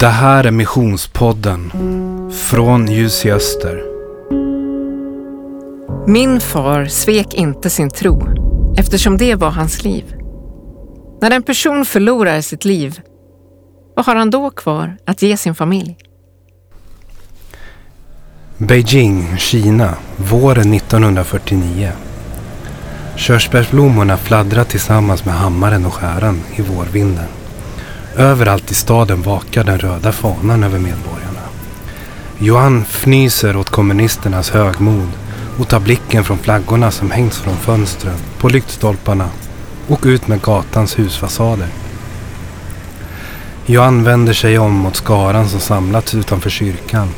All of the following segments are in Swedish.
Det här är Missionspodden från Ljus i Öster. Min far svek inte sin tro eftersom det var hans liv. När en person förlorar sitt liv, vad har han då kvar att ge sin familj? Beijing, Kina, våren 1949. Körsbärsblommorna fladdrar tillsammans med hammaren och skäran i vårvinden. Överallt i staden vakar den röda fanan över medborgarna. Johan fnyser åt kommunisternas högmod och tar blicken från flaggorna som hängs från fönstren, på lyktstolparna och ut med gatans husfasader. Johan vänder sig om mot skaran som samlats utanför kyrkan.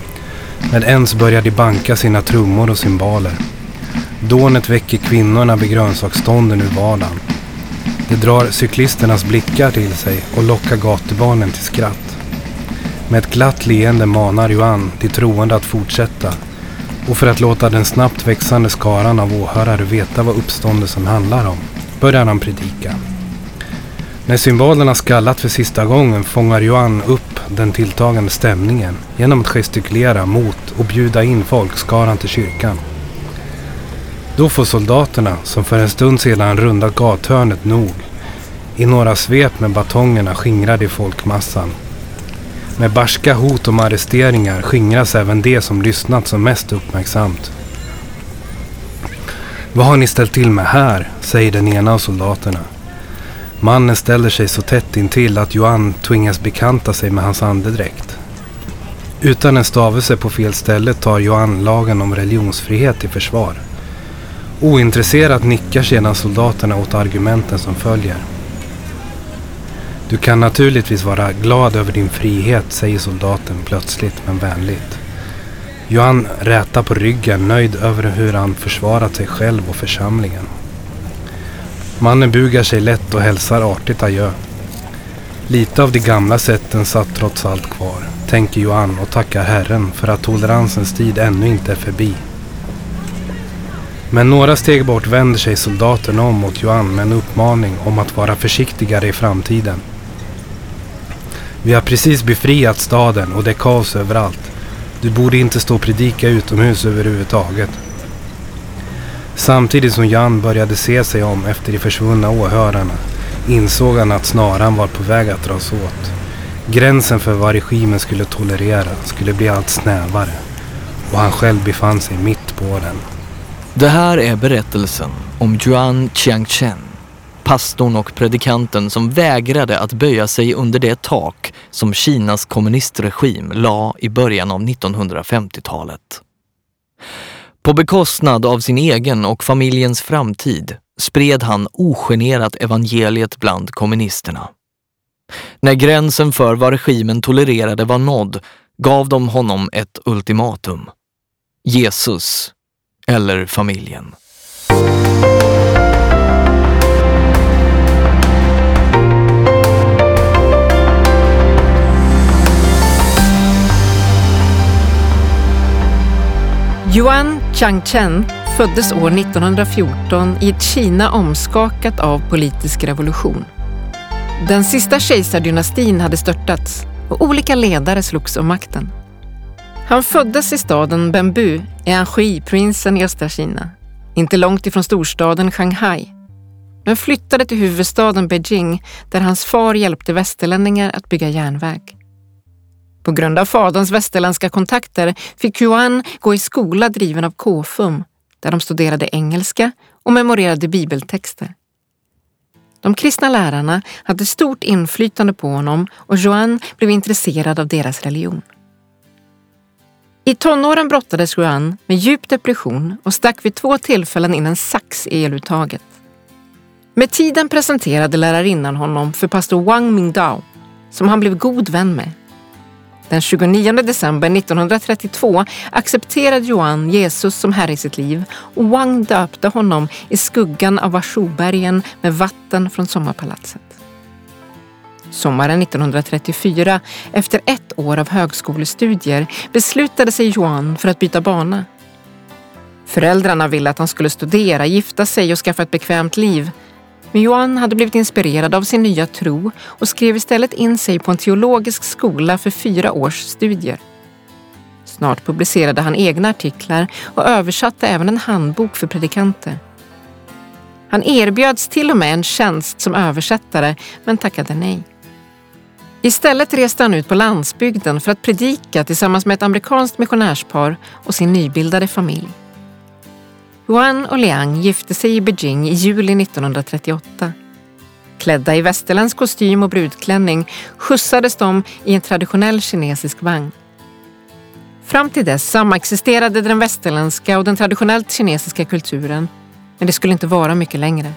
Med ens börjar de banka sina trummor och cymbaler. Dånet väcker kvinnorna vid grönsaksstånden ur vardagen. Det drar cyklisternas blickar till sig och lockar gatubarnen till skratt. Med ett glatt leende manar Johan till troende att fortsätta och för att låta den snabbt växande skaran av åhörare veta vad uppståndelsen handlar om börjar han predika. När symbolerna skallat för sista gången fångar Johan upp den tilltagande stämningen genom att gestikulera mot och bjuda in folkskaran till kyrkan. Då får soldaterna, som för en stund sedan rundat gathörnet nog, i några svep med batongerna skingrade i folkmassan. Med barska hot om arresteringar skingras även det som lyssnat som mest uppmärksamt. Vad har ni ställt till med här? säger den ena av soldaterna. Mannen ställer sig så tätt intill att Johan tvingas bekanta sig med hans andedräkt. Utan en stavelse på fel ställe tar Johan lagen om religionsfrihet i försvar. Ointresserat nickar sedan soldaterna åt argumenten som följer. Du kan naturligtvis vara glad över din frihet, säger soldaten plötsligt men vänligt. Johan rätar på ryggen, nöjd över hur han försvarat sig själv och församlingen. Mannen bugar sig lätt och hälsar artigt adjö. Lite av de gamla sätten satt trots allt kvar, tänker Johan och tackar Herren för att toleransens tid ännu inte är förbi. Men några steg bort vänder sig soldaten om mot Johan med en uppmaning om att vara försiktigare i framtiden. Vi har precis befriat staden och det är kaos överallt. Du borde inte stå och predika utomhus överhuvudtaget. Samtidigt som Jan började se sig om efter de försvunna åhörarna insåg han att snaran var på väg att dras åt. Gränsen för vad regimen skulle tolerera skulle bli allt snävare och han själv befann sig mitt på den. Det här är berättelsen om Yuan Chiangchen, pastorn och predikanten som vägrade att böja sig under det tak som Kinas kommunistregim la i början av 1950-talet. På bekostnad av sin egen och familjens framtid spred han ogenerat evangeliet bland kommunisterna. När gränsen för vad regimen tolererade var nådd gav de honom ett ultimatum. Jesus eller familjen. Yuan Changchen föddes år 1914 i ett Kina omskakat av politisk revolution. Den sista kejsardynastin hade störtats och olika ledare slogs om makten. Han föddes i staden Bembu i Anhui-provinsen i östra Kina, inte långt ifrån storstaden Shanghai, men flyttade till huvudstaden Beijing där hans far hjälpte västerlänningar att bygga järnväg. På grund av faderns västerländska kontakter fick Yuan gå i skola driven av KFUM där de studerade engelska och memorerade bibeltexter. De kristna lärarna hade stort inflytande på honom och Joan blev intresserad av deras religion. I tonåren brottades Juan med djup depression och stack vid två tillfällen in en sax i eluttaget. Med tiden presenterade lärarinnan honom för pastor Wang Mingdao som han blev god vän med. Den 29 december 1932 accepterade Johan Jesus som herre i sitt liv och Wang döpte honom i skuggan av Washobergen med vatten från sommarpalatset. Sommaren 1934, efter ett år av högskolestudier, beslutade sig Johan för att byta bana. Föräldrarna ville att han skulle studera, gifta sig och skaffa ett bekvämt liv. Men Johan hade blivit inspirerad av sin nya tro och skrev istället in sig på en teologisk skola för fyra års studier. Snart publicerade han egna artiklar och översatte även en handbok för predikanter. Han erbjöds till och med en tjänst som översättare men tackade nej. Istället reste han ut på landsbygden för att predika tillsammans med ett amerikanskt missionärspar och sin nybildade familj. Yuan och Liang gifte sig i Beijing i juli 1938. Klädda i västerländsk kostym och brudklänning skjutsades de i en traditionell kinesisk vagn. Fram till dess samexisterade den västerländska och den traditionellt kinesiska kulturen, men det skulle inte vara mycket längre.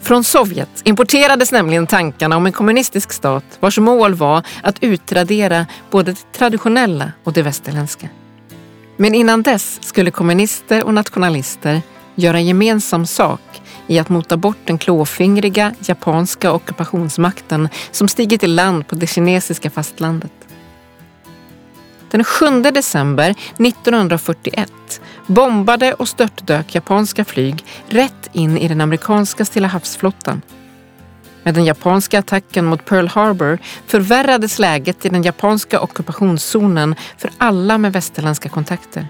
Från Sovjet importerades nämligen tankarna om en kommunistisk stat vars mål var att utradera både det traditionella och det västerländska. Men innan dess skulle kommunister och nationalister göra gemensam sak i att mota bort den klåfingriga japanska ockupationsmakten som stigit i land på det kinesiska fastlandet. Den 7 december 1941 bombade och störtdök japanska flyg rätt in i den amerikanska Stilla havsflottan. Med den japanska attacken mot Pearl Harbor förvärrades läget i den japanska ockupationszonen för alla med västerländska kontakter.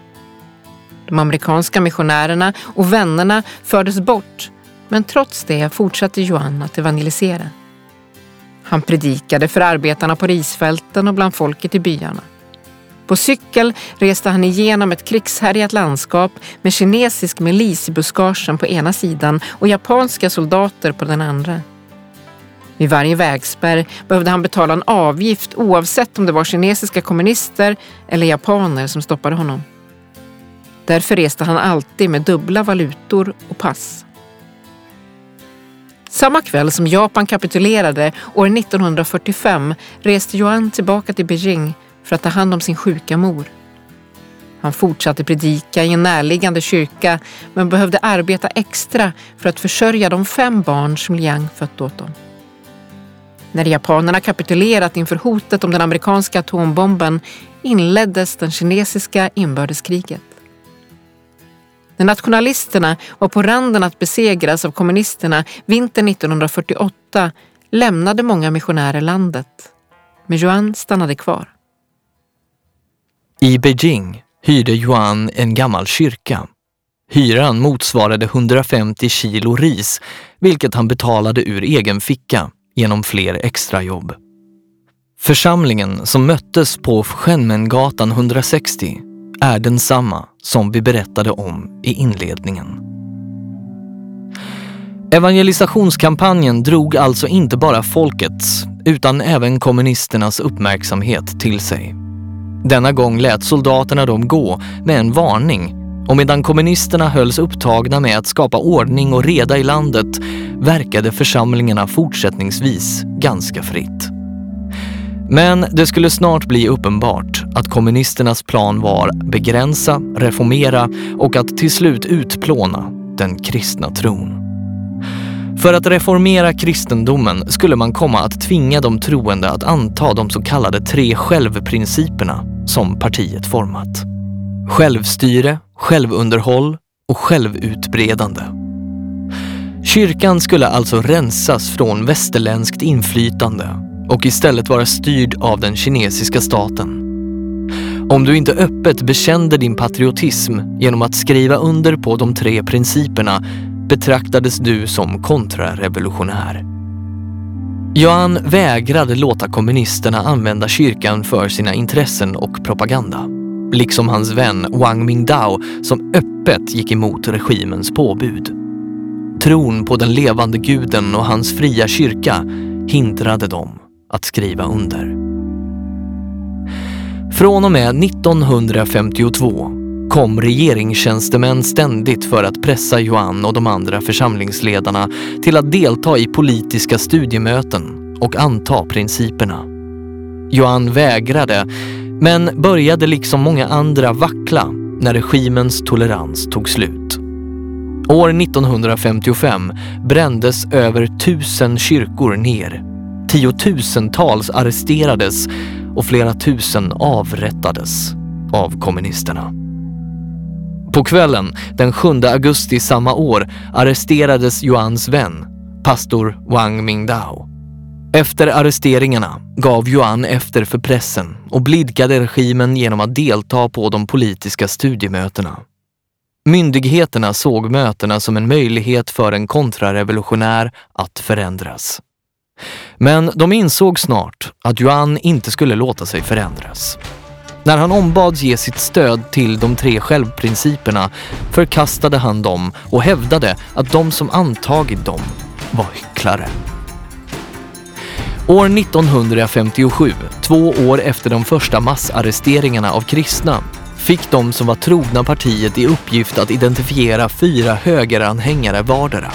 De amerikanska missionärerna och vännerna fördes bort men trots det fortsatte Johan att evangelisera. Han predikade för arbetarna på risfälten och bland folket i byarna. På cykel reste han igenom ett krigshärjat landskap med kinesisk milis i buskagen på ena sidan och japanska soldater på den andra. Vid varje vägspärr behövde han betala en avgift oavsett om det var kinesiska kommunister eller japaner som stoppade honom. Därför reste han alltid med dubbla valutor och pass. Samma kväll som Japan kapitulerade år 1945 reste Yuan tillbaka till Beijing för att ta hand om sin sjuka mor. Han fortsatte predika i en närliggande kyrka men behövde arbeta extra för att försörja de fem barn som Liang fött åt dem. När japanerna kapitulerat inför hotet om den amerikanska atombomben inleddes den kinesiska inbördeskriget. När nationalisterna var på randen att besegras av kommunisterna vintern 1948 lämnade många missionärer landet. Men Yuan stannade kvar. I Beijing hyrde Yuan en gammal kyrka. Hyran motsvarade 150 kilo ris, vilket han betalade ur egen ficka genom fler extrajobb. Församlingen som möttes på Shenmengatan 160 är densamma som vi berättade om i inledningen. Evangelisationskampanjen drog alltså inte bara folkets utan även kommunisternas uppmärksamhet till sig. Denna gång lät soldaterna dem gå med en varning och medan kommunisterna hölls upptagna med att skapa ordning och reda i landet verkade församlingarna fortsättningsvis ganska fritt. Men det skulle snart bli uppenbart att kommunisternas plan var begränsa, reformera och att till slut utplåna den kristna tron. För att reformera kristendomen skulle man komma att tvinga de troende att anta de så kallade tre självprinciperna som partiet format. Självstyre, självunderhåll och självutbredande. Kyrkan skulle alltså rensas från västerländskt inflytande och istället vara styrd av den kinesiska staten. Om du inte öppet bekände din patriotism genom att skriva under på de tre principerna betraktades du som kontrarevolutionär. Yuan vägrade låta kommunisterna använda kyrkan för sina intressen och propaganda. Liksom hans vän Wang Mingdao som öppet gick emot regimens påbud. Tron på den levande guden och hans fria kyrka hindrade dem att skriva under. Från och med 1952 kom regeringstjänstemän ständigt för att pressa Yuan och de andra församlingsledarna till att delta i politiska studiemöten och anta principerna. Yuan vägrade, men började liksom många andra vackla när regimens tolerans tog slut. År 1955 brändes över tusen kyrkor ner. Tiotusentals arresterades och flera tusen avrättades av kommunisterna. På kvällen den 7 augusti samma år arresterades Yuans vän, pastor Wang Mingdao. Efter arresteringarna gav Yuan efter för pressen och blidkade regimen genom att delta på de politiska studiemötena. Myndigheterna såg mötena som en möjlighet för en kontrarevolutionär att förändras. Men de insåg snart att Yuan inte skulle låta sig förändras. När han ombads ge sitt stöd till de tre självprinciperna förkastade han dem och hävdade att de som antagit dem var hycklare. År 1957, två år efter de första massarresteringarna av kristna, fick de som var trogna partiet i uppgift att identifiera fyra högeranhängare vardera.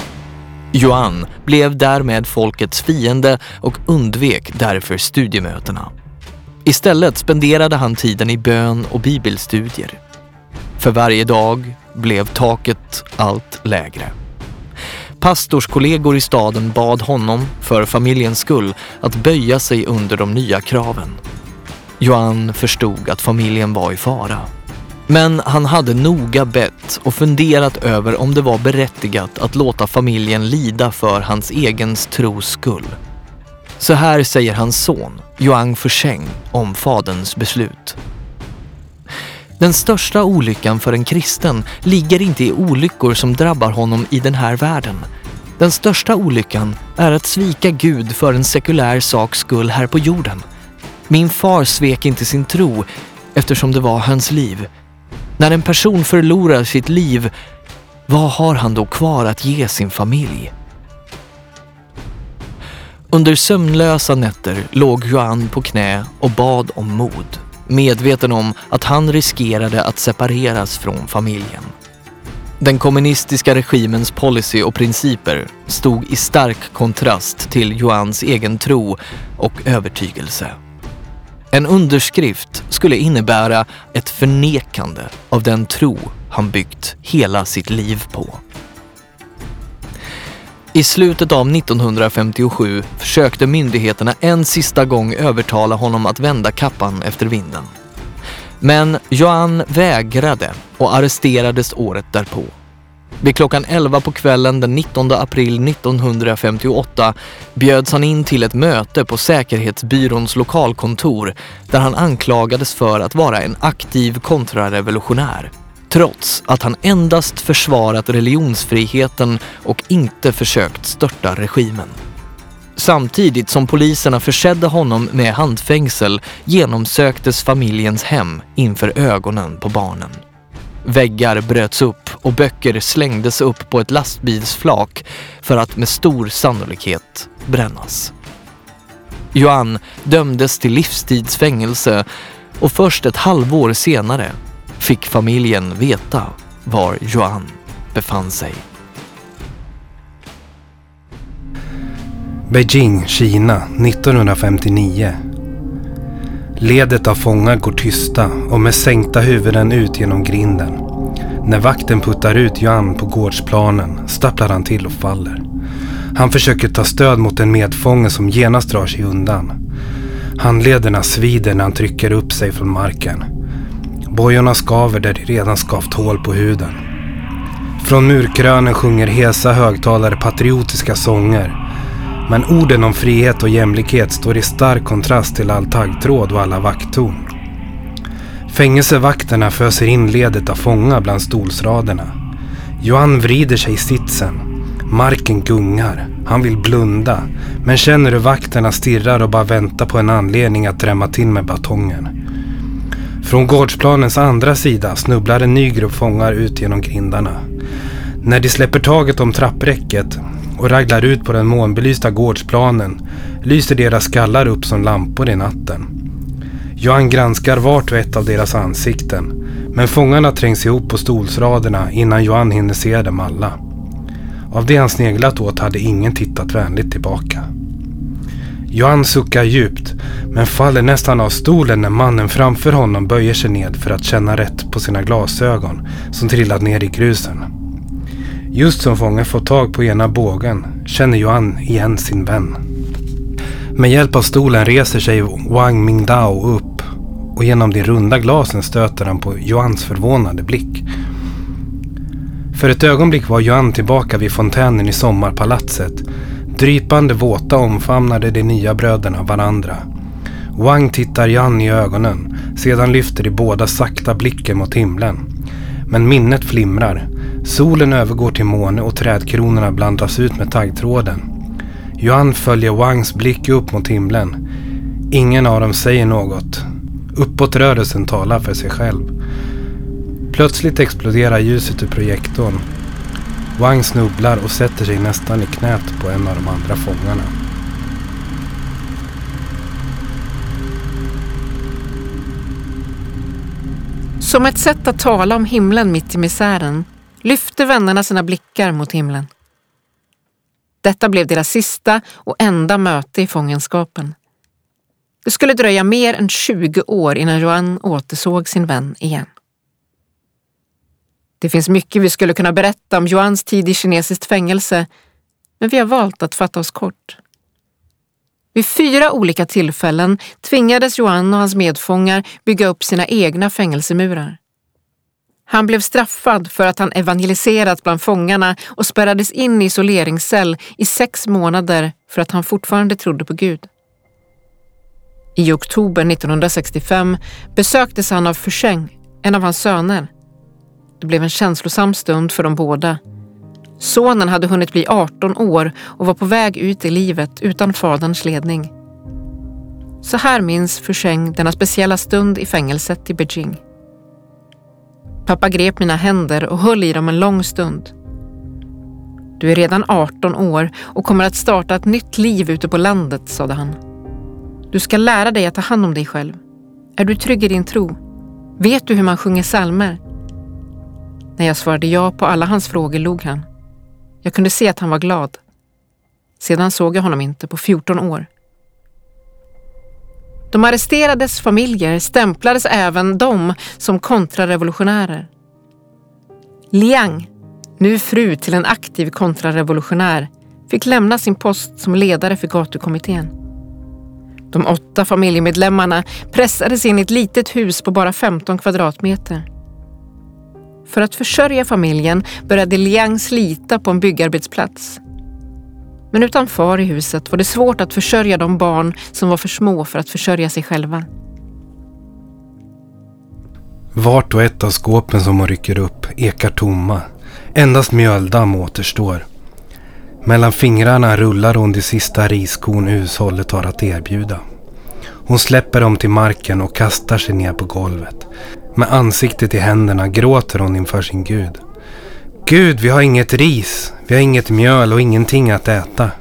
Yuan blev därmed folkets fiende och undvek därför studiemötena. Istället spenderade han tiden i bön och bibelstudier. För varje dag blev taket allt lägre. Pastorskollegor i staden bad honom, för familjens skull, att böja sig under de nya kraven. Johan förstod att familjen var i fara. Men han hade noga bett och funderat över om det var berättigat att låta familjen lida för hans egen tros skull. Så här säger hans son, Yuang Fusheng, om faderns beslut. Den största olyckan för en kristen ligger inte i olyckor som drabbar honom i den här världen. Den största olyckan är att svika Gud för en sekulär saks skull här på jorden. Min far svek inte sin tro eftersom det var hans liv. När en person förlorar sitt liv, vad har han då kvar att ge sin familj? Under sömnlösa nätter låg Juan på knä och bad om mod, medveten om att han riskerade att separeras från familjen. Den kommunistiska regimens policy och principer stod i stark kontrast till Johans egen tro och övertygelse. En underskrift skulle innebära ett förnekande av den tro han byggt hela sitt liv på. I slutet av 1957 försökte myndigheterna en sista gång övertala honom att vända kappan efter vinden. Men Johan vägrade och arresterades året därpå. Vid klockan 11 på kvällen den 19 april 1958 bjöds han in till ett möte på Säkerhetsbyråns lokalkontor där han anklagades för att vara en aktiv kontrarevolutionär trots att han endast försvarat religionsfriheten och inte försökt störta regimen. Samtidigt som poliserna försedde honom med handfängsel genomsöktes familjens hem inför ögonen på barnen. Väggar bröts upp och böcker slängdes upp på ett lastbilsflak för att med stor sannolikhet brännas. Johan dömdes till livstidsfängelse och först ett halvår senare fick familjen veta var Johan befann sig. Beijing, Kina 1959. Ledet av fångar går tysta och med sänkta huvuden ut genom grinden. När vakten puttar ut Yuan på gårdsplanen stapplar han till och faller. Han försöker ta stöd mot en medfånge som genast drar sig undan. Handlederna svider när han trycker upp sig från marken. Bojorna skaver där det redan skavt hål på huden. Från murkrönen sjunger hesa högtalare patriotiska sånger. Men orden om frihet och jämlikhet står i stark kontrast till all taggtråd och alla vakttorn. Fängelsevakterna föser in ledet av fångar bland stolsraderna. Johan vrider sig i sitsen. Marken gungar. Han vill blunda. Men känner hur vakterna stirrar och bara väntar på en anledning att drämma till med batongen. Från gårdsplanens andra sida snubblar en ny grupp fångar ut genom grindarna. När de släpper taget om trappräcket och raglar ut på den månbelysta gårdsplanen lyser deras skallar upp som lampor i natten. Johan granskar vart och ett av deras ansikten men fångarna trängs ihop på stolsraderna innan Johan hinner se dem alla. Av det han sneglat åt hade ingen tittat vänligt tillbaka. Johan suckar djupt men faller nästan av stolen när mannen framför honom böjer sig ned för att känna rätt på sina glasögon som trillat ner i grusen. Just som fången får tag på ena bågen känner Johan igen sin vän. Med hjälp av stolen reser sig Wang Mingdao upp och genom de runda glasen stöter han på Johans förvånade blick. För ett ögonblick var Yuan tillbaka vid fontänen i sommarpalatset. Drypande våta omfamnade de nya bröderna varandra. Wang tittar Jan i ögonen. Sedan lyfter de båda sakta blicken mot himlen. Men minnet flimrar. Solen övergår till måne och trädkronorna blandas ut med taggtråden. Yuan följer Wangs blick upp mot himlen. Ingen av dem säger något. Uppåtrörelsen talar för sig själv. Plötsligt exploderar ljuset ur projektorn. Wang snubblar och sätter sig nästan i knät på en av de andra fångarna. Som ett sätt att tala om himlen mitt i misären lyfte vännerna sina blickar mot himlen. Detta blev deras sista och enda möte i fångenskapen. Det skulle dröja mer än 20 år innan Johan återsåg sin vän igen. Det finns mycket vi skulle kunna berätta om Joans tid i kinesiskt fängelse, men vi har valt att fatta oss kort. Vid fyra olika tillfällen tvingades Johan och hans medfångar bygga upp sina egna fängelsemurar. Han blev straffad för att han evangeliserat bland fångarna och spärrades in i isoleringscell i sex månader för att han fortfarande trodde på Gud. I oktober 1965 besöktes han av Fusheng, en av hans söner. Det blev en känslosam stund för dem båda. Sonen hade hunnit bli 18 år och var på väg ut i livet utan faderns ledning. Så här minns Fusheng denna speciella stund i fängelset i Beijing. Pappa grep mina händer och höll i dem en lång stund. Du är redan 18 år och kommer att starta ett nytt liv ute på landet, sade han. Du ska lära dig att ta hand om dig själv. Är du trygg i din tro? Vet du hur man sjunger psalmer? När jag svarade ja på alla hans frågor log han. Jag kunde se att han var glad. Sedan såg jag honom inte på 14 år. De arresterades familjer stämplades även de som kontrarevolutionärer. Liang, nu fru till en aktiv kontrarevolutionär, fick lämna sin post som ledare för gatukommittén. De åtta familjemedlemmarna pressades in i ett litet hus på bara 15 kvadratmeter. För att försörja familjen började Liang slita på en byggarbetsplats. Men utan far i huset var det svårt att försörja de barn som var för små för att försörja sig själva. Vart och ett av skåpen som hon rycker upp ekar tomma. Endast mjöldamm återstår. Mellan fingrarna rullar hon de sista riskorn hushållet har att erbjuda. Hon släpper dem till marken och kastar sig ner på golvet. Med ansiktet i händerna gråter hon inför sin Gud. Gud, vi har inget ris, vi har inget mjöl och ingenting att äta.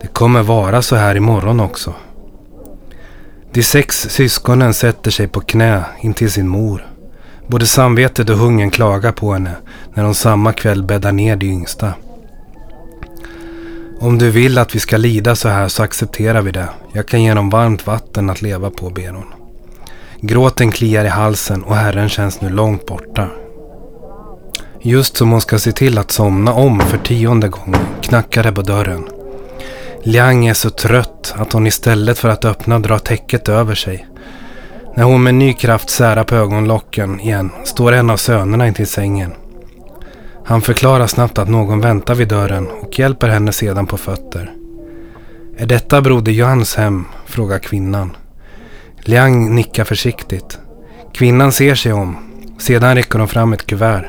Det kommer vara så här imorgon också. De sex syskonen sätter sig på knä intill sin mor. Både samvetet och hungern klagar på henne när hon samma kväll bäddar ner de yngsta. Om du vill att vi ska lida så här så accepterar vi det. Jag kan ge dem varmt vatten att leva på, ber hon. Gråten kliar i halsen och Herren känns nu långt borta. Just som hon ska se till att somna om för tionde gången knackar det på dörren. Liang är så trött att hon istället för att öppna drar täcket över sig. När hon med ny kraft särar på ögonlocken igen står en av sönerna intill sängen. Han förklarar snabbt att någon väntar vid dörren och hjälper henne sedan på fötter. Är detta broder Johans hem? frågar kvinnan. Liang nickar försiktigt. Kvinnan ser sig om. Sedan räcker hon fram ett kuvert.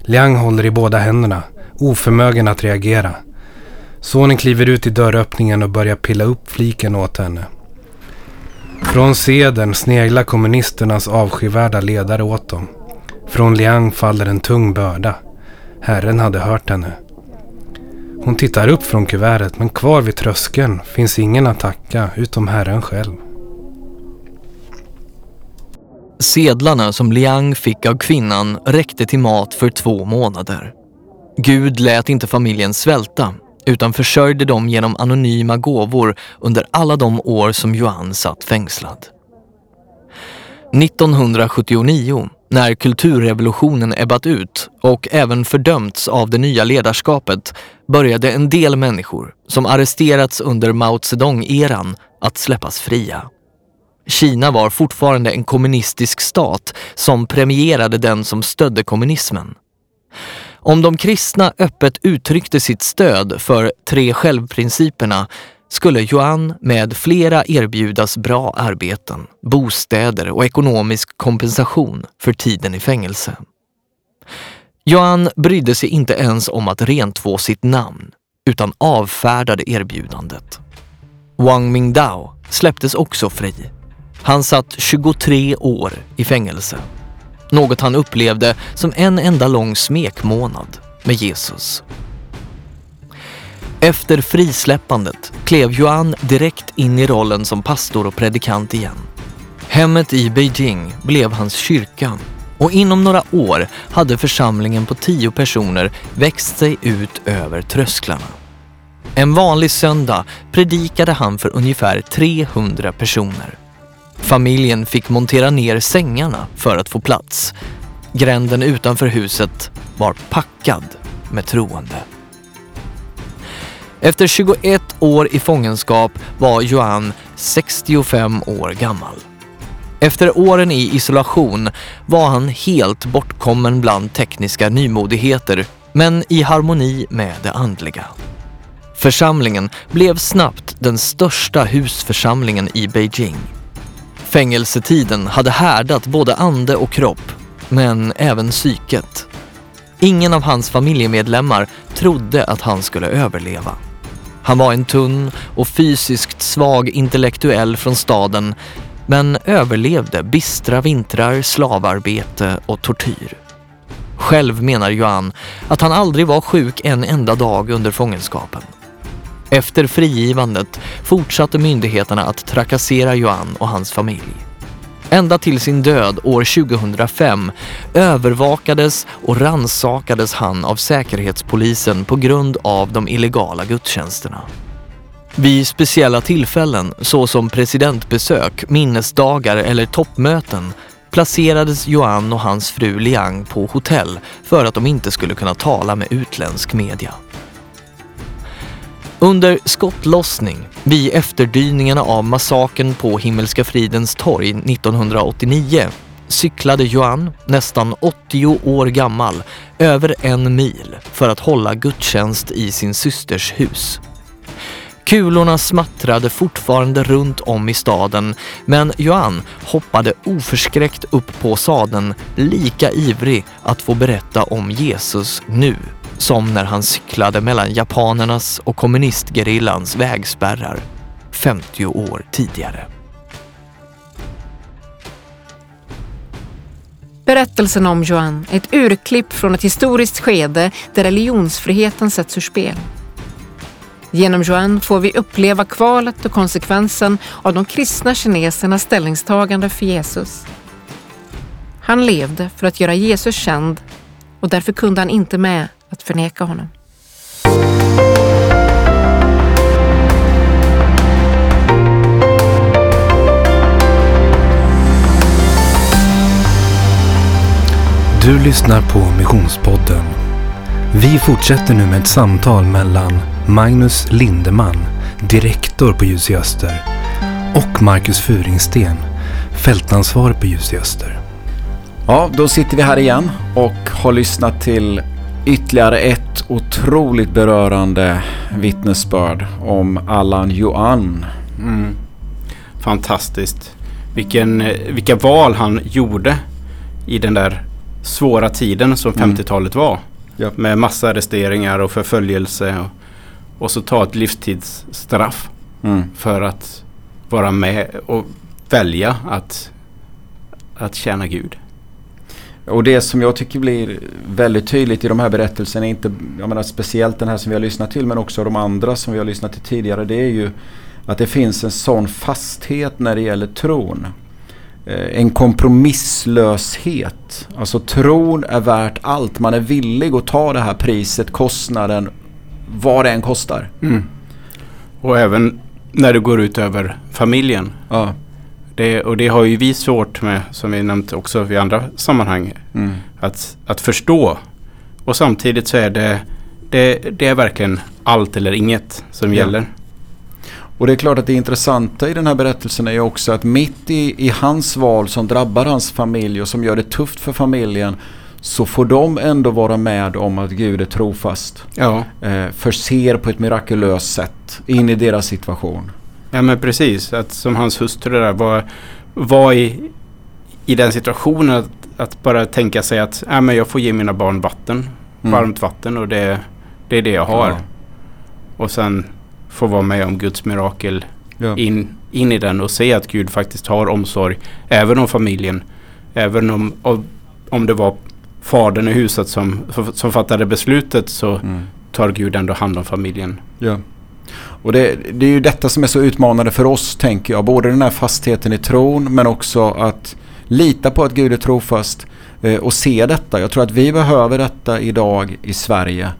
Liang håller i båda händerna, oförmögen att reagera. Sonen kliver ut i dörröppningen och börjar pilla upp fliken åt henne. Från seden sneglar kommunisternas avskyvärda ledare åt dem. Från Liang faller en tung börda. Herren hade hört henne. Hon tittar upp från kuvertet men kvar vid tröskeln finns ingen att tacka utom Herren själv. Sedlarna som Liang fick av kvinnan räckte till mat för två månader. Gud lät inte familjen svälta utan försörjde dem genom anonyma gåvor under alla de år som Yuan satt fängslad. 1979, när kulturrevolutionen ebbat ut och även fördömts av det nya ledarskapet, började en del människor som arresterats under Mao Zedong-eran att släppas fria. Kina var fortfarande en kommunistisk stat som premierade den som stödde kommunismen. Om de kristna öppet uttryckte sitt stöd för tre självprinciperna skulle Yuan med flera erbjudas bra arbeten, bostäder och ekonomisk kompensation för tiden i fängelse. Yuan brydde sig inte ens om att rentvå sitt namn utan avfärdade erbjudandet. Wang Mingdao släpptes också fri. Han satt 23 år i fängelse. Något han upplevde som en enda lång smekmånad med Jesus. Efter frisläppandet klev Yuan direkt in i rollen som pastor och predikant igen. Hemmet i Beijing blev hans kyrka och inom några år hade församlingen på tio personer växt sig ut över trösklarna. En vanlig söndag predikade han för ungefär 300 personer. Familjen fick montera ner sängarna för att få plats. Gränden utanför huset var packad med troende. Efter 21 år i fångenskap var Johan 65 år gammal. Efter åren i isolation var han helt bortkommen bland tekniska nymodigheter men i harmoni med det andliga. Församlingen blev snabbt den största husförsamlingen i Beijing. Fängelsetiden hade härdat både ande och kropp, men även psyket. Ingen av hans familjemedlemmar trodde att han skulle överleva. Han var en tunn och fysiskt svag intellektuell från staden men överlevde bistra vintrar, slavarbete och tortyr. Själv menar Johan att han aldrig var sjuk en enda dag under fångenskapen. Efter frigivandet fortsatte myndigheterna att trakassera Johan och hans familj. Ända till sin död år 2005 övervakades och ransakades han av Säkerhetspolisen på grund av de illegala gudstjänsterna. Vid speciella tillfällen såsom presidentbesök, minnesdagar eller toppmöten placerades Johan och hans fru Liang på hotell för att de inte skulle kunna tala med utländsk media. Under skottlossning vid efterdyningarna av massakern på Himmelska fridens torg 1989 cyklade Johan, nästan 80 år gammal, över en mil för att hålla gudstjänst i sin systers hus. Kulorna smattrade fortfarande runt om i staden men Johan hoppade oförskräckt upp på sadeln lika ivrig att få berätta om Jesus nu som när han cyklade mellan japanernas och kommunistgerillans vägspärrar 50 år tidigare. Berättelsen om Joan är ett urklipp från ett historiskt skede där religionsfriheten sätts ur spel. Genom Joan får vi uppleva kvalet och konsekvensen av de kristna kinesernas ställningstagande för Jesus. Han levde för att göra Jesus känd och därför kunde han inte med att förneka honom. Du lyssnar på Missionspodden. Vi fortsätter nu med ett samtal mellan Magnus Lindeman, direktor på Ljus i Öster och Marcus Furingsten, fältansvarig på Ljus i Öster. Ja, då sitter vi här igen och har lyssnat till ytterligare ett otroligt berörande vittnesbörd om Allan Johan. Mm. Fantastiskt. Vilken, vilka val han gjorde i den där svåra tiden som 50-talet mm. var. Ja. Med massarresteringar och förföljelse. Och, och så ta ett livstidsstraff mm. för att vara med och välja att, att tjäna Gud. Och det som jag tycker blir väldigt tydligt i de här berättelserna, inte, jag menar speciellt den här som vi har lyssnat till men också de andra som vi har lyssnat till tidigare, det är ju att det finns en sån fasthet när det gäller tron. Eh, en kompromisslöshet. Alltså tron är värt allt. Man är villig att ta det här priset, kostnaden, vad det än kostar. Mm. Och även när det går ut över familjen. Ja. Det, och det har ju vi svårt med, som vi nämnt också i andra sammanhang, mm. att, att förstå. Och samtidigt så är det, det, det är verkligen allt eller inget som ja. gäller. Och det är klart att det intressanta i den här berättelsen är ju också att mitt i, i hans val som drabbar hans familj och som gör det tufft för familjen så får de ändå vara med om att Gud är trofast. Ja. Eh, förser på ett mirakulöst sätt in i deras situation. Ja men precis, att som hans hustru där var, var i, i den situationen att, att bara tänka sig att ja, men jag får ge mina barn vatten, Mm. varmt vatten och det, det är det jag har. Ja. Och sen få vara med om Guds mirakel Ja. in, in i den och se att Gud faktiskt har omsorg även om familjen. Även om, om, om det var fadern i huset som, som fattade beslutet så Mm. tar Gud ändå hand om familjen. Ja. Och det, det är ju detta som är så utmanande för oss tänker jag. Både den här fastheten i tron men också att lita på att Gud är trofast eh, och se detta. Jag tror att vi behöver detta idag i Sverige.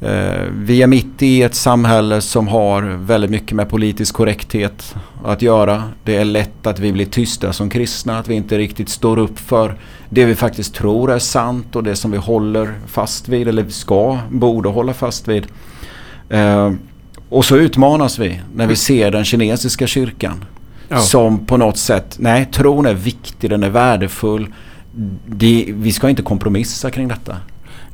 Eh, vi är mitt i ett samhälle som har väldigt mycket med politisk korrekthet att göra. Det är lätt att vi blir tysta som kristna, att vi inte riktigt står upp för det vi faktiskt tror är sant och det som vi håller fast vid eller ska, borde hålla fast vid. Eh, och så utmanas vi när vi ser den kinesiska kyrkan. Ja. Som på något sätt, nej tron är viktig, den är värdefull. Det, vi ska inte kompromissa kring detta.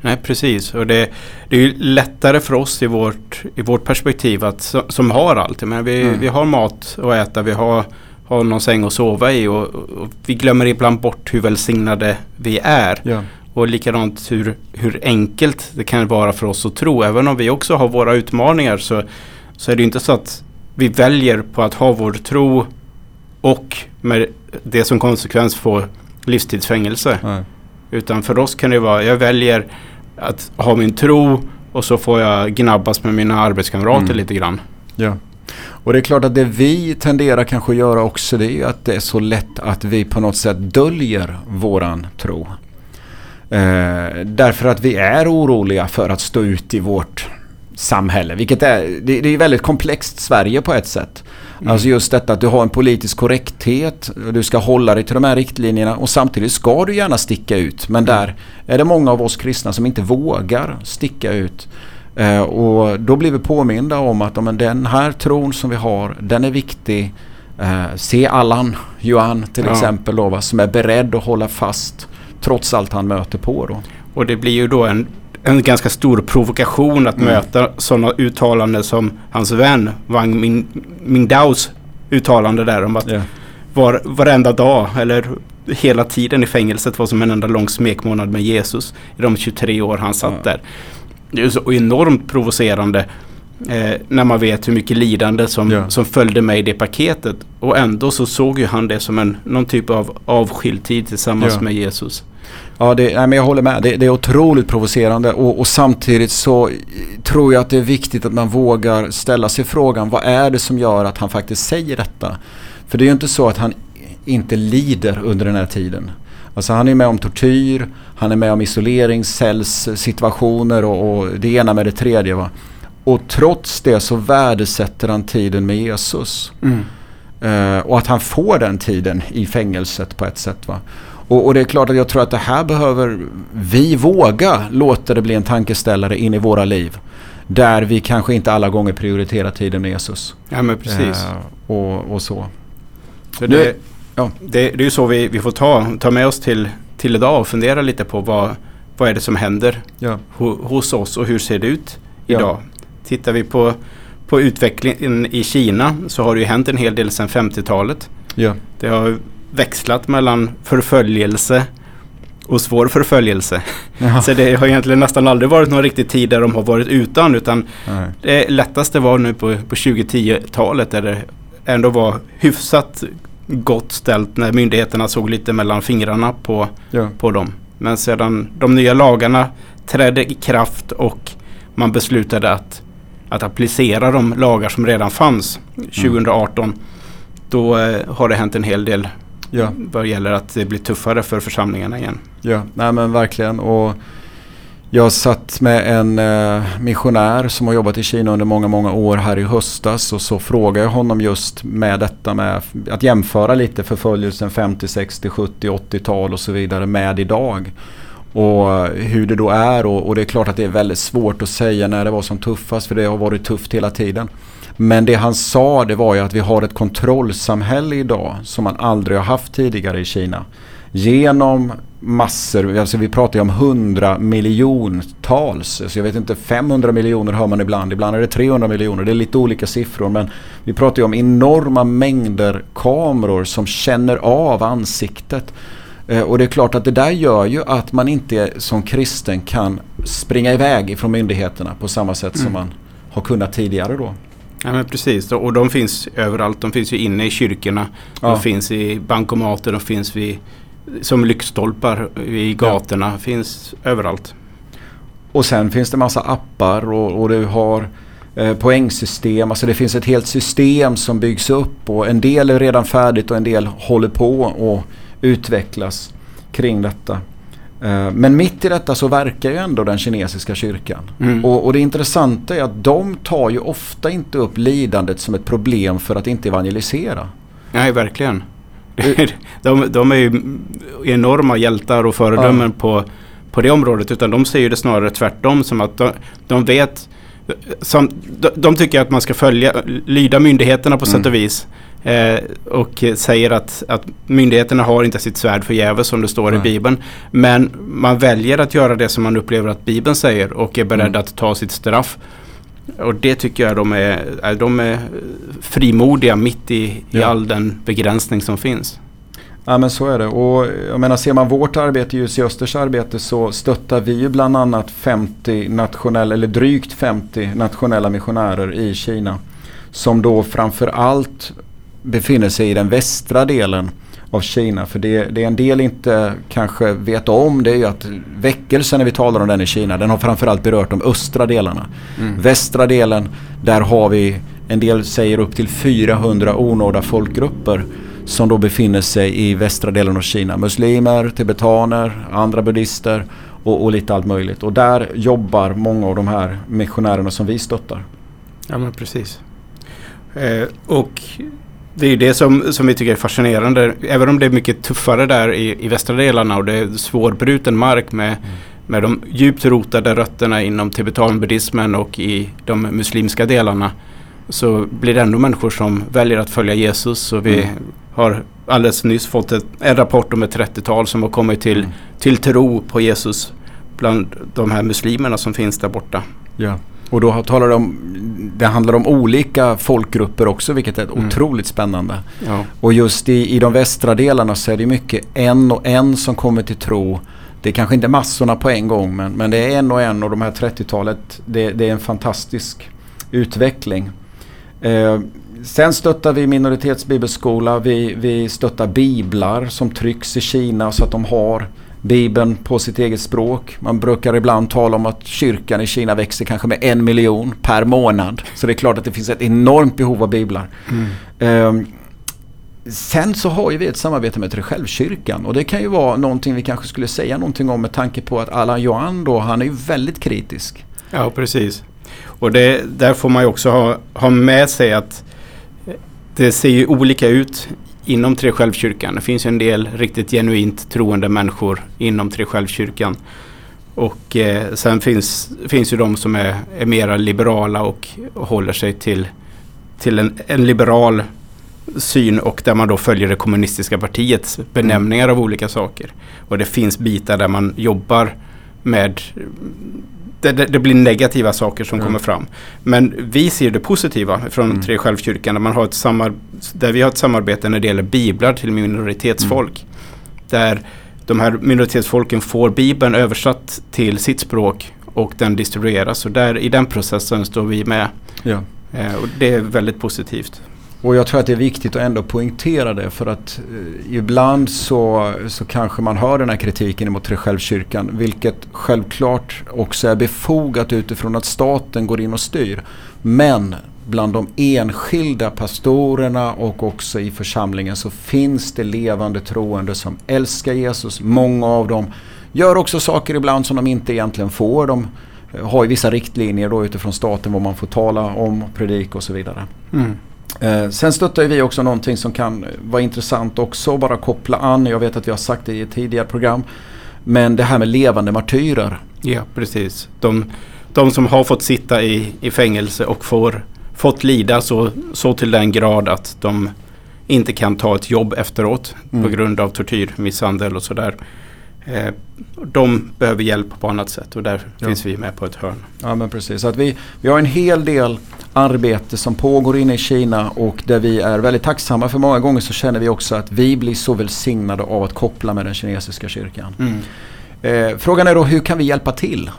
Nej precis och det, det är ju lättare för oss i vårt, i vårt perspektiv att, som, har allt. Men vi, Mm. vi har mat att äta, vi har, har någon säng att sova i och, och vi glömmer ibland bort hur välsignade vi är. Ja. Och likadant hur, hur enkelt det kan vara för oss att tro. Även om vi också har våra utmaningar så, så är det inte så att vi väljer på att ha vår tro och med det som konsekvens få livstidsfängelse. Nej. Utan för oss kan det vara, jag väljer att ha min tro och så får jag gnabbas med mina arbetskamrater Mm. lite grann. Ja. Och det är klart att det vi tenderar kanske att göra också det är att det är så lätt att vi på något sätt döljer våran tro. Eh, därför att vi är oroliga för att stå ut i vårt samhälle. Vilket är, det, det är väldigt komplext Sverige på ett sätt. Mm. Alltså just detta att du har en politisk korrekthet, och du ska hålla dig till de här riktlinjerna och samtidigt ska du gärna sticka ut. Men där är det många av oss kristna som inte vågar sticka ut. Eh, och då blir vi påminda om att men den här tron som vi har, den är viktig. Eh, se Allan Johan till Ja. exempel då, va, som är beredd att hålla fast trots allt han möter på då. Och det blir ju då en, en ganska stor provokation att Mm. möta sådana uttalanden som hans vän Wang Min, Mindaos uttalande där om att Ja. var, varenda dag eller hela tiden i fängelset var som en enda lång smekmånad med Jesus i de 23 år han satt Ja. där. Det är så enormt provocerande eh, när man vet hur mycket lidande som, Ja. som följde med i det paketet. Och ändå så såg ju han det som en, någon typ av avskild tid tillsammans Ja. med Jesus. Ja, det, nej, men jag håller med. Det, det är otroligt provocerande och, och samtidigt så tror jag att det är viktigt att man vågar ställa sig frågan vad är det som gör att han faktiskt säger detta? För det är ju inte så att han inte lider under den här tiden. Alltså han är med om tortyr, han är med om isoleringscellssituationer och, och det ena med det tredje. Va? Och trots det så värdesätter han tiden med Jesus. Eh, och att han får den tiden i fängelset på ett sätt. Va? Och, och det är klart att jag tror att det här behöver vi våga låta det bli en tankeställare in i våra liv. Där vi kanske inte alla gånger prioriterar tiden med Jesus. Ja men precis. Eh, och, och så. Så Nu- det, ja. det, det är ju så vi, vi får ta, ta med oss till, till idag och fundera lite på vad, vad är det som händer Ja. ho, hos oss och hur ser det ut Ja. Tittar vi på, på utvecklingen i Kina så har det ju hänt en hel del sedan 50-talet. Ja. Det har växlat mellan förföljelse och svår förföljelse. Ja. Så det har egentligen nästan aldrig varit någon riktig tid där de har varit utan utan Nej. det lättaste var nu på, på 2010-talet där det ändå var hyfsat gott ställt när myndigheterna såg lite mellan fingrarna på, Ja. på dem. Men sedan de nya lagarna trädde i kraft och man beslutade att, att applicera de lagar som redan fanns 2018 då eh, har det hänt en hel del Ja. vad gäller att det blir tuffare för församlingarna igen. Ja, nej men verkligen. Och jag satt med en eh, missionär som har jobbat i Kina under många, många år här i höstas och så frågade jag honom just med detta med att jämföra lite förföljelsen 50, 60, 70, 80-tal och så vidare med idag. Och eh, hur det då är och, och det är klart att det är väldigt svårt att säga när det var som tuffast för det har varit tufft hela tiden. Men det han sa det var ju att vi har ett kontrollsamhälle idag som man aldrig har haft tidigare i Kina. Genom massor, alltså vi pratar ju om hundra miljontals. Så jag vet inte, 500 miljoner hör man ibland, ibland är det 300 miljoner. Det är lite olika siffror men vi pratar ju om enorma mängder kameror som känner av ansiktet. Eh, och det är klart att det där gör ju att man inte som kristen kan springa iväg ifrån myndigheterna på samma sätt mm. som man har kunnat tidigare då. Ja men precis och de finns överallt. De finns ju inne i kyrkorna. Ja. De finns i bankomater, de finns vid, som lyktstolpar i gatorna. Ja. finns överallt. Och sen finns det massa appar och, och du har eh, poängsystem. Alltså det finns ett helt system som byggs upp och en del är redan färdigt och en del håller på att utvecklas kring detta. Eh, men mitt i detta så verkar ju ändå den kinesiska kyrkan. Mm. Och, och, det intressanta är att de tar ju ofta inte upp lidandet som ett problem för att inte evangelisera. Nej, verkligen. de, de är ju enorma hjältar och föredömen ja. på, på det området. Utan de ser ju det snarare tvärtom som att de, de vet som, de, de, tycker att man ska följa, lyda myndigheterna på mm. sätt och vis. Eh, och säger att, att myndigheterna har inte sitt svärd förgäves som det står Nej. i Bibeln. Men man väljer att göra det som man upplever att Bibeln säger och är beredd mm. att ta sitt straff. Och det tycker jag de är, de är frimodiga mitt i, ja. i all den begränsning som finns. Ja men så är det. Och jag menar ser man vårt arbete, Ljus i Östers arbete så stöttar vi ju bland annat 50 nationella, eller drygt 50 nationella missionärer i Kina. Som då framför allt befinner sig i den västra delen av Kina. För det, det en del inte kanske vet om det är ju att väckelsen när vi talar om den i Kina den har framförallt berört de östra delarna. Mm. Västra delen där har vi en del säger upp till 400 onådda folkgrupper som då befinner sig i västra delen av Kina. Muslimer, tibetaner, andra buddhister och, och lite allt möjligt. Och där jobbar många av de här missionärerna som vi stöttar. Ja men precis. Eh, och det är det som, som vi tycker är fascinerande. Även om det är mycket tuffare där i, i västra delarna och det är svårbruten mark med, mm. med de djupt rotade rötterna inom tibetanbuddhismen och i de muslimska delarna så blir det ändå människor som väljer att följa Jesus. Och vi mm. har alldeles nyss fått ett, en rapport om ett 30-tal som har kommit till, mm. till tro på Jesus bland de här muslimerna som finns där borta. Ja. Och då talar de om, det handlar om olika folkgrupper också vilket är mm. otroligt spännande. Ja. Och just i, i de västra delarna så är det mycket en och en som kommer till tro. Det är kanske inte massorna på en gång men, men det är en och en och de här 30-talet det, det är en fantastisk utveckling. Eh, sen stöttar vi minoritetsbibelskola. Vi, vi stöttar biblar som trycks i Kina så att de har Bibeln på sitt eget språk. Man brukar ibland tala om att kyrkan i Kina växer kanske med en miljon per månad. Så det är klart att det finns ett enormt behov av biblar. Mm. Um, Sen så har ju vi ett samarbete med Treshällskyrkan och det kan ju vara någonting vi kanske skulle säga någonting om med tanke på att Allan Johan då, han är ju väldigt kritisk. Ja, precis. Och det, där får man ju också ha, ha med sig att det ser ju olika ut inom Treskälvskyrkan. Det finns en del riktigt genuint troende människor inom Treskälvskyrkan. Och eh, sen finns, finns ju de som är, är mera liberala och håller sig till, till en, en liberal syn och där man då följer det kommunistiska partiets benämningar mm. av olika saker. Och det finns bitar där man jobbar med det, det, det, blir negativa saker som mm. kommer fram. Men vi ser det positiva från mm. Tre Självkyrkan där, man har ett samar där vi har ett samarbete när det gäller biblar till minoritetsfolk. Mm. Där de här minoritetsfolken får bibeln översatt till sitt språk och den distribueras. Och där, i den processen står vi med. Ja. Eh, och det är väldigt positivt. Och jag tror att det är viktigt att ändå poängtera det för att eh, ibland så, så kanske man hör den här kritiken mot Treskälvskyrkan vilket självklart också är befogat utifrån att staten går in och styr. Men bland de enskilda pastorerna och också i församlingen så finns det levande troende som älskar Jesus. Många av dem gör också saker ibland som de inte egentligen får. De eh, har ju vissa riktlinjer då utifrån staten vad man får tala om, predika och så vidare. Mm. Eh, sen stöttar vi också någonting som kan vara intressant också bara koppla an. Jag vet att vi har sagt det i ett tidigare program. Men det här med levande martyrer. Ja, precis. De, de som har fått sitta i, i fängelse och får, fått lida så, så till den grad att de inte kan ta ett jobb efteråt mm. på grund av tortyr, misshandel och sådär. Eh, de behöver hjälp på annat sätt och där ja. finns vi med på ett hörn. Ja men precis. Så att vi, vi har en hel del arbete som pågår inne i Kina och där vi är väldigt tacksamma för många gånger så känner vi också att vi blir så välsignade av att koppla med den kinesiska kyrkan. Mm. Eh, frågan är då hur kan vi hjälpa till?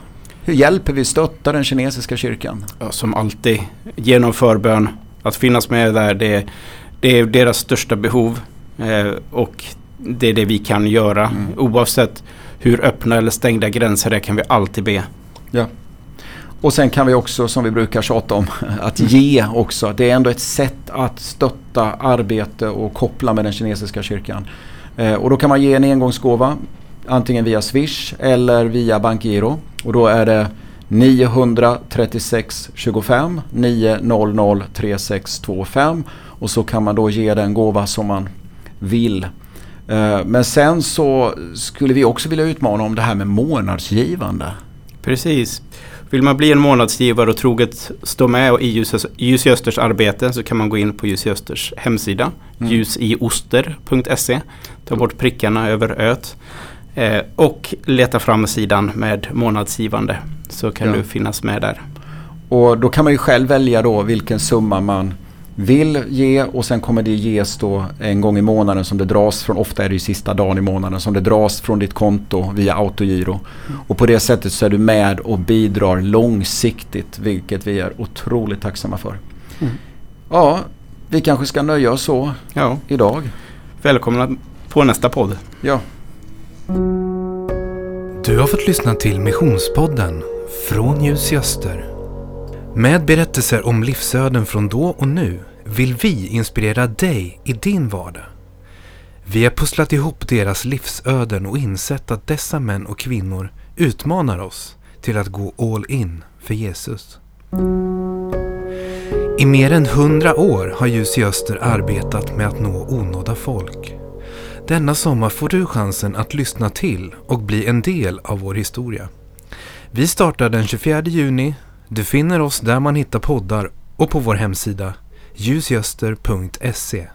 Hur hjälper vi stötta den kinesiska kyrkan? Ja, som alltid, genom förbön. Att finnas med där, det, det är deras största behov. Eh, och det är det vi kan göra. Mm. Oavsett hur öppna eller stängda gränser det är kan vi alltid be. Ja. Och sen kan vi också, som vi brukar tjata om, att ge också. Det är ändå ett sätt att stötta arbete och koppla med den kinesiska kyrkan. Eh, och då kan man ge en engångsgåva antingen via Swish eller via Bankgiro. Och då är det 936 25 900 3625 och så kan man då ge den gåva som man vill. Eh, men sen så skulle vi också vilja utmana om det här med månadsgivande. Precis. Vill man bli en månadsgivare och troget stå med i Ljus i Östers arbete så kan man gå in på Ljus i Östers hemsida, mm. ljusioster.se. Ta bort prickarna över öet. Eh, och leta fram sidan med månadsgivande så kan ja. du finnas med där. Och då kan man ju själv välja då vilken summa man vill ge och sen kommer det ges då en gång i månaden som det dras från, ofta är det ju sista dagen i månaden, som det dras från ditt konto via autogiro. Mm. Och på det sättet så är du med och bidrar långsiktigt vilket vi är otroligt tacksamma för. Mm. Ja, vi kanske ska nöja oss så ja. idag. Välkomna på nästa podd. Ja. Du har fått lyssna till Missionspodden från Ljus i Öster. Med berättelser om livsöden från då och nu vill vi inspirera dig i din vardag. Vi har pusslat ihop deras livsöden och insett att dessa män och kvinnor utmanar oss till att gå all in för Jesus. I mer än hundra år har Ljus i Öster arbetat med att nå onådda folk. Denna sommar får du chansen att lyssna till och bli en del av vår historia. Vi startar den 24 juni. Du finner oss där man hittar poddar och på vår hemsida ljusgöster.se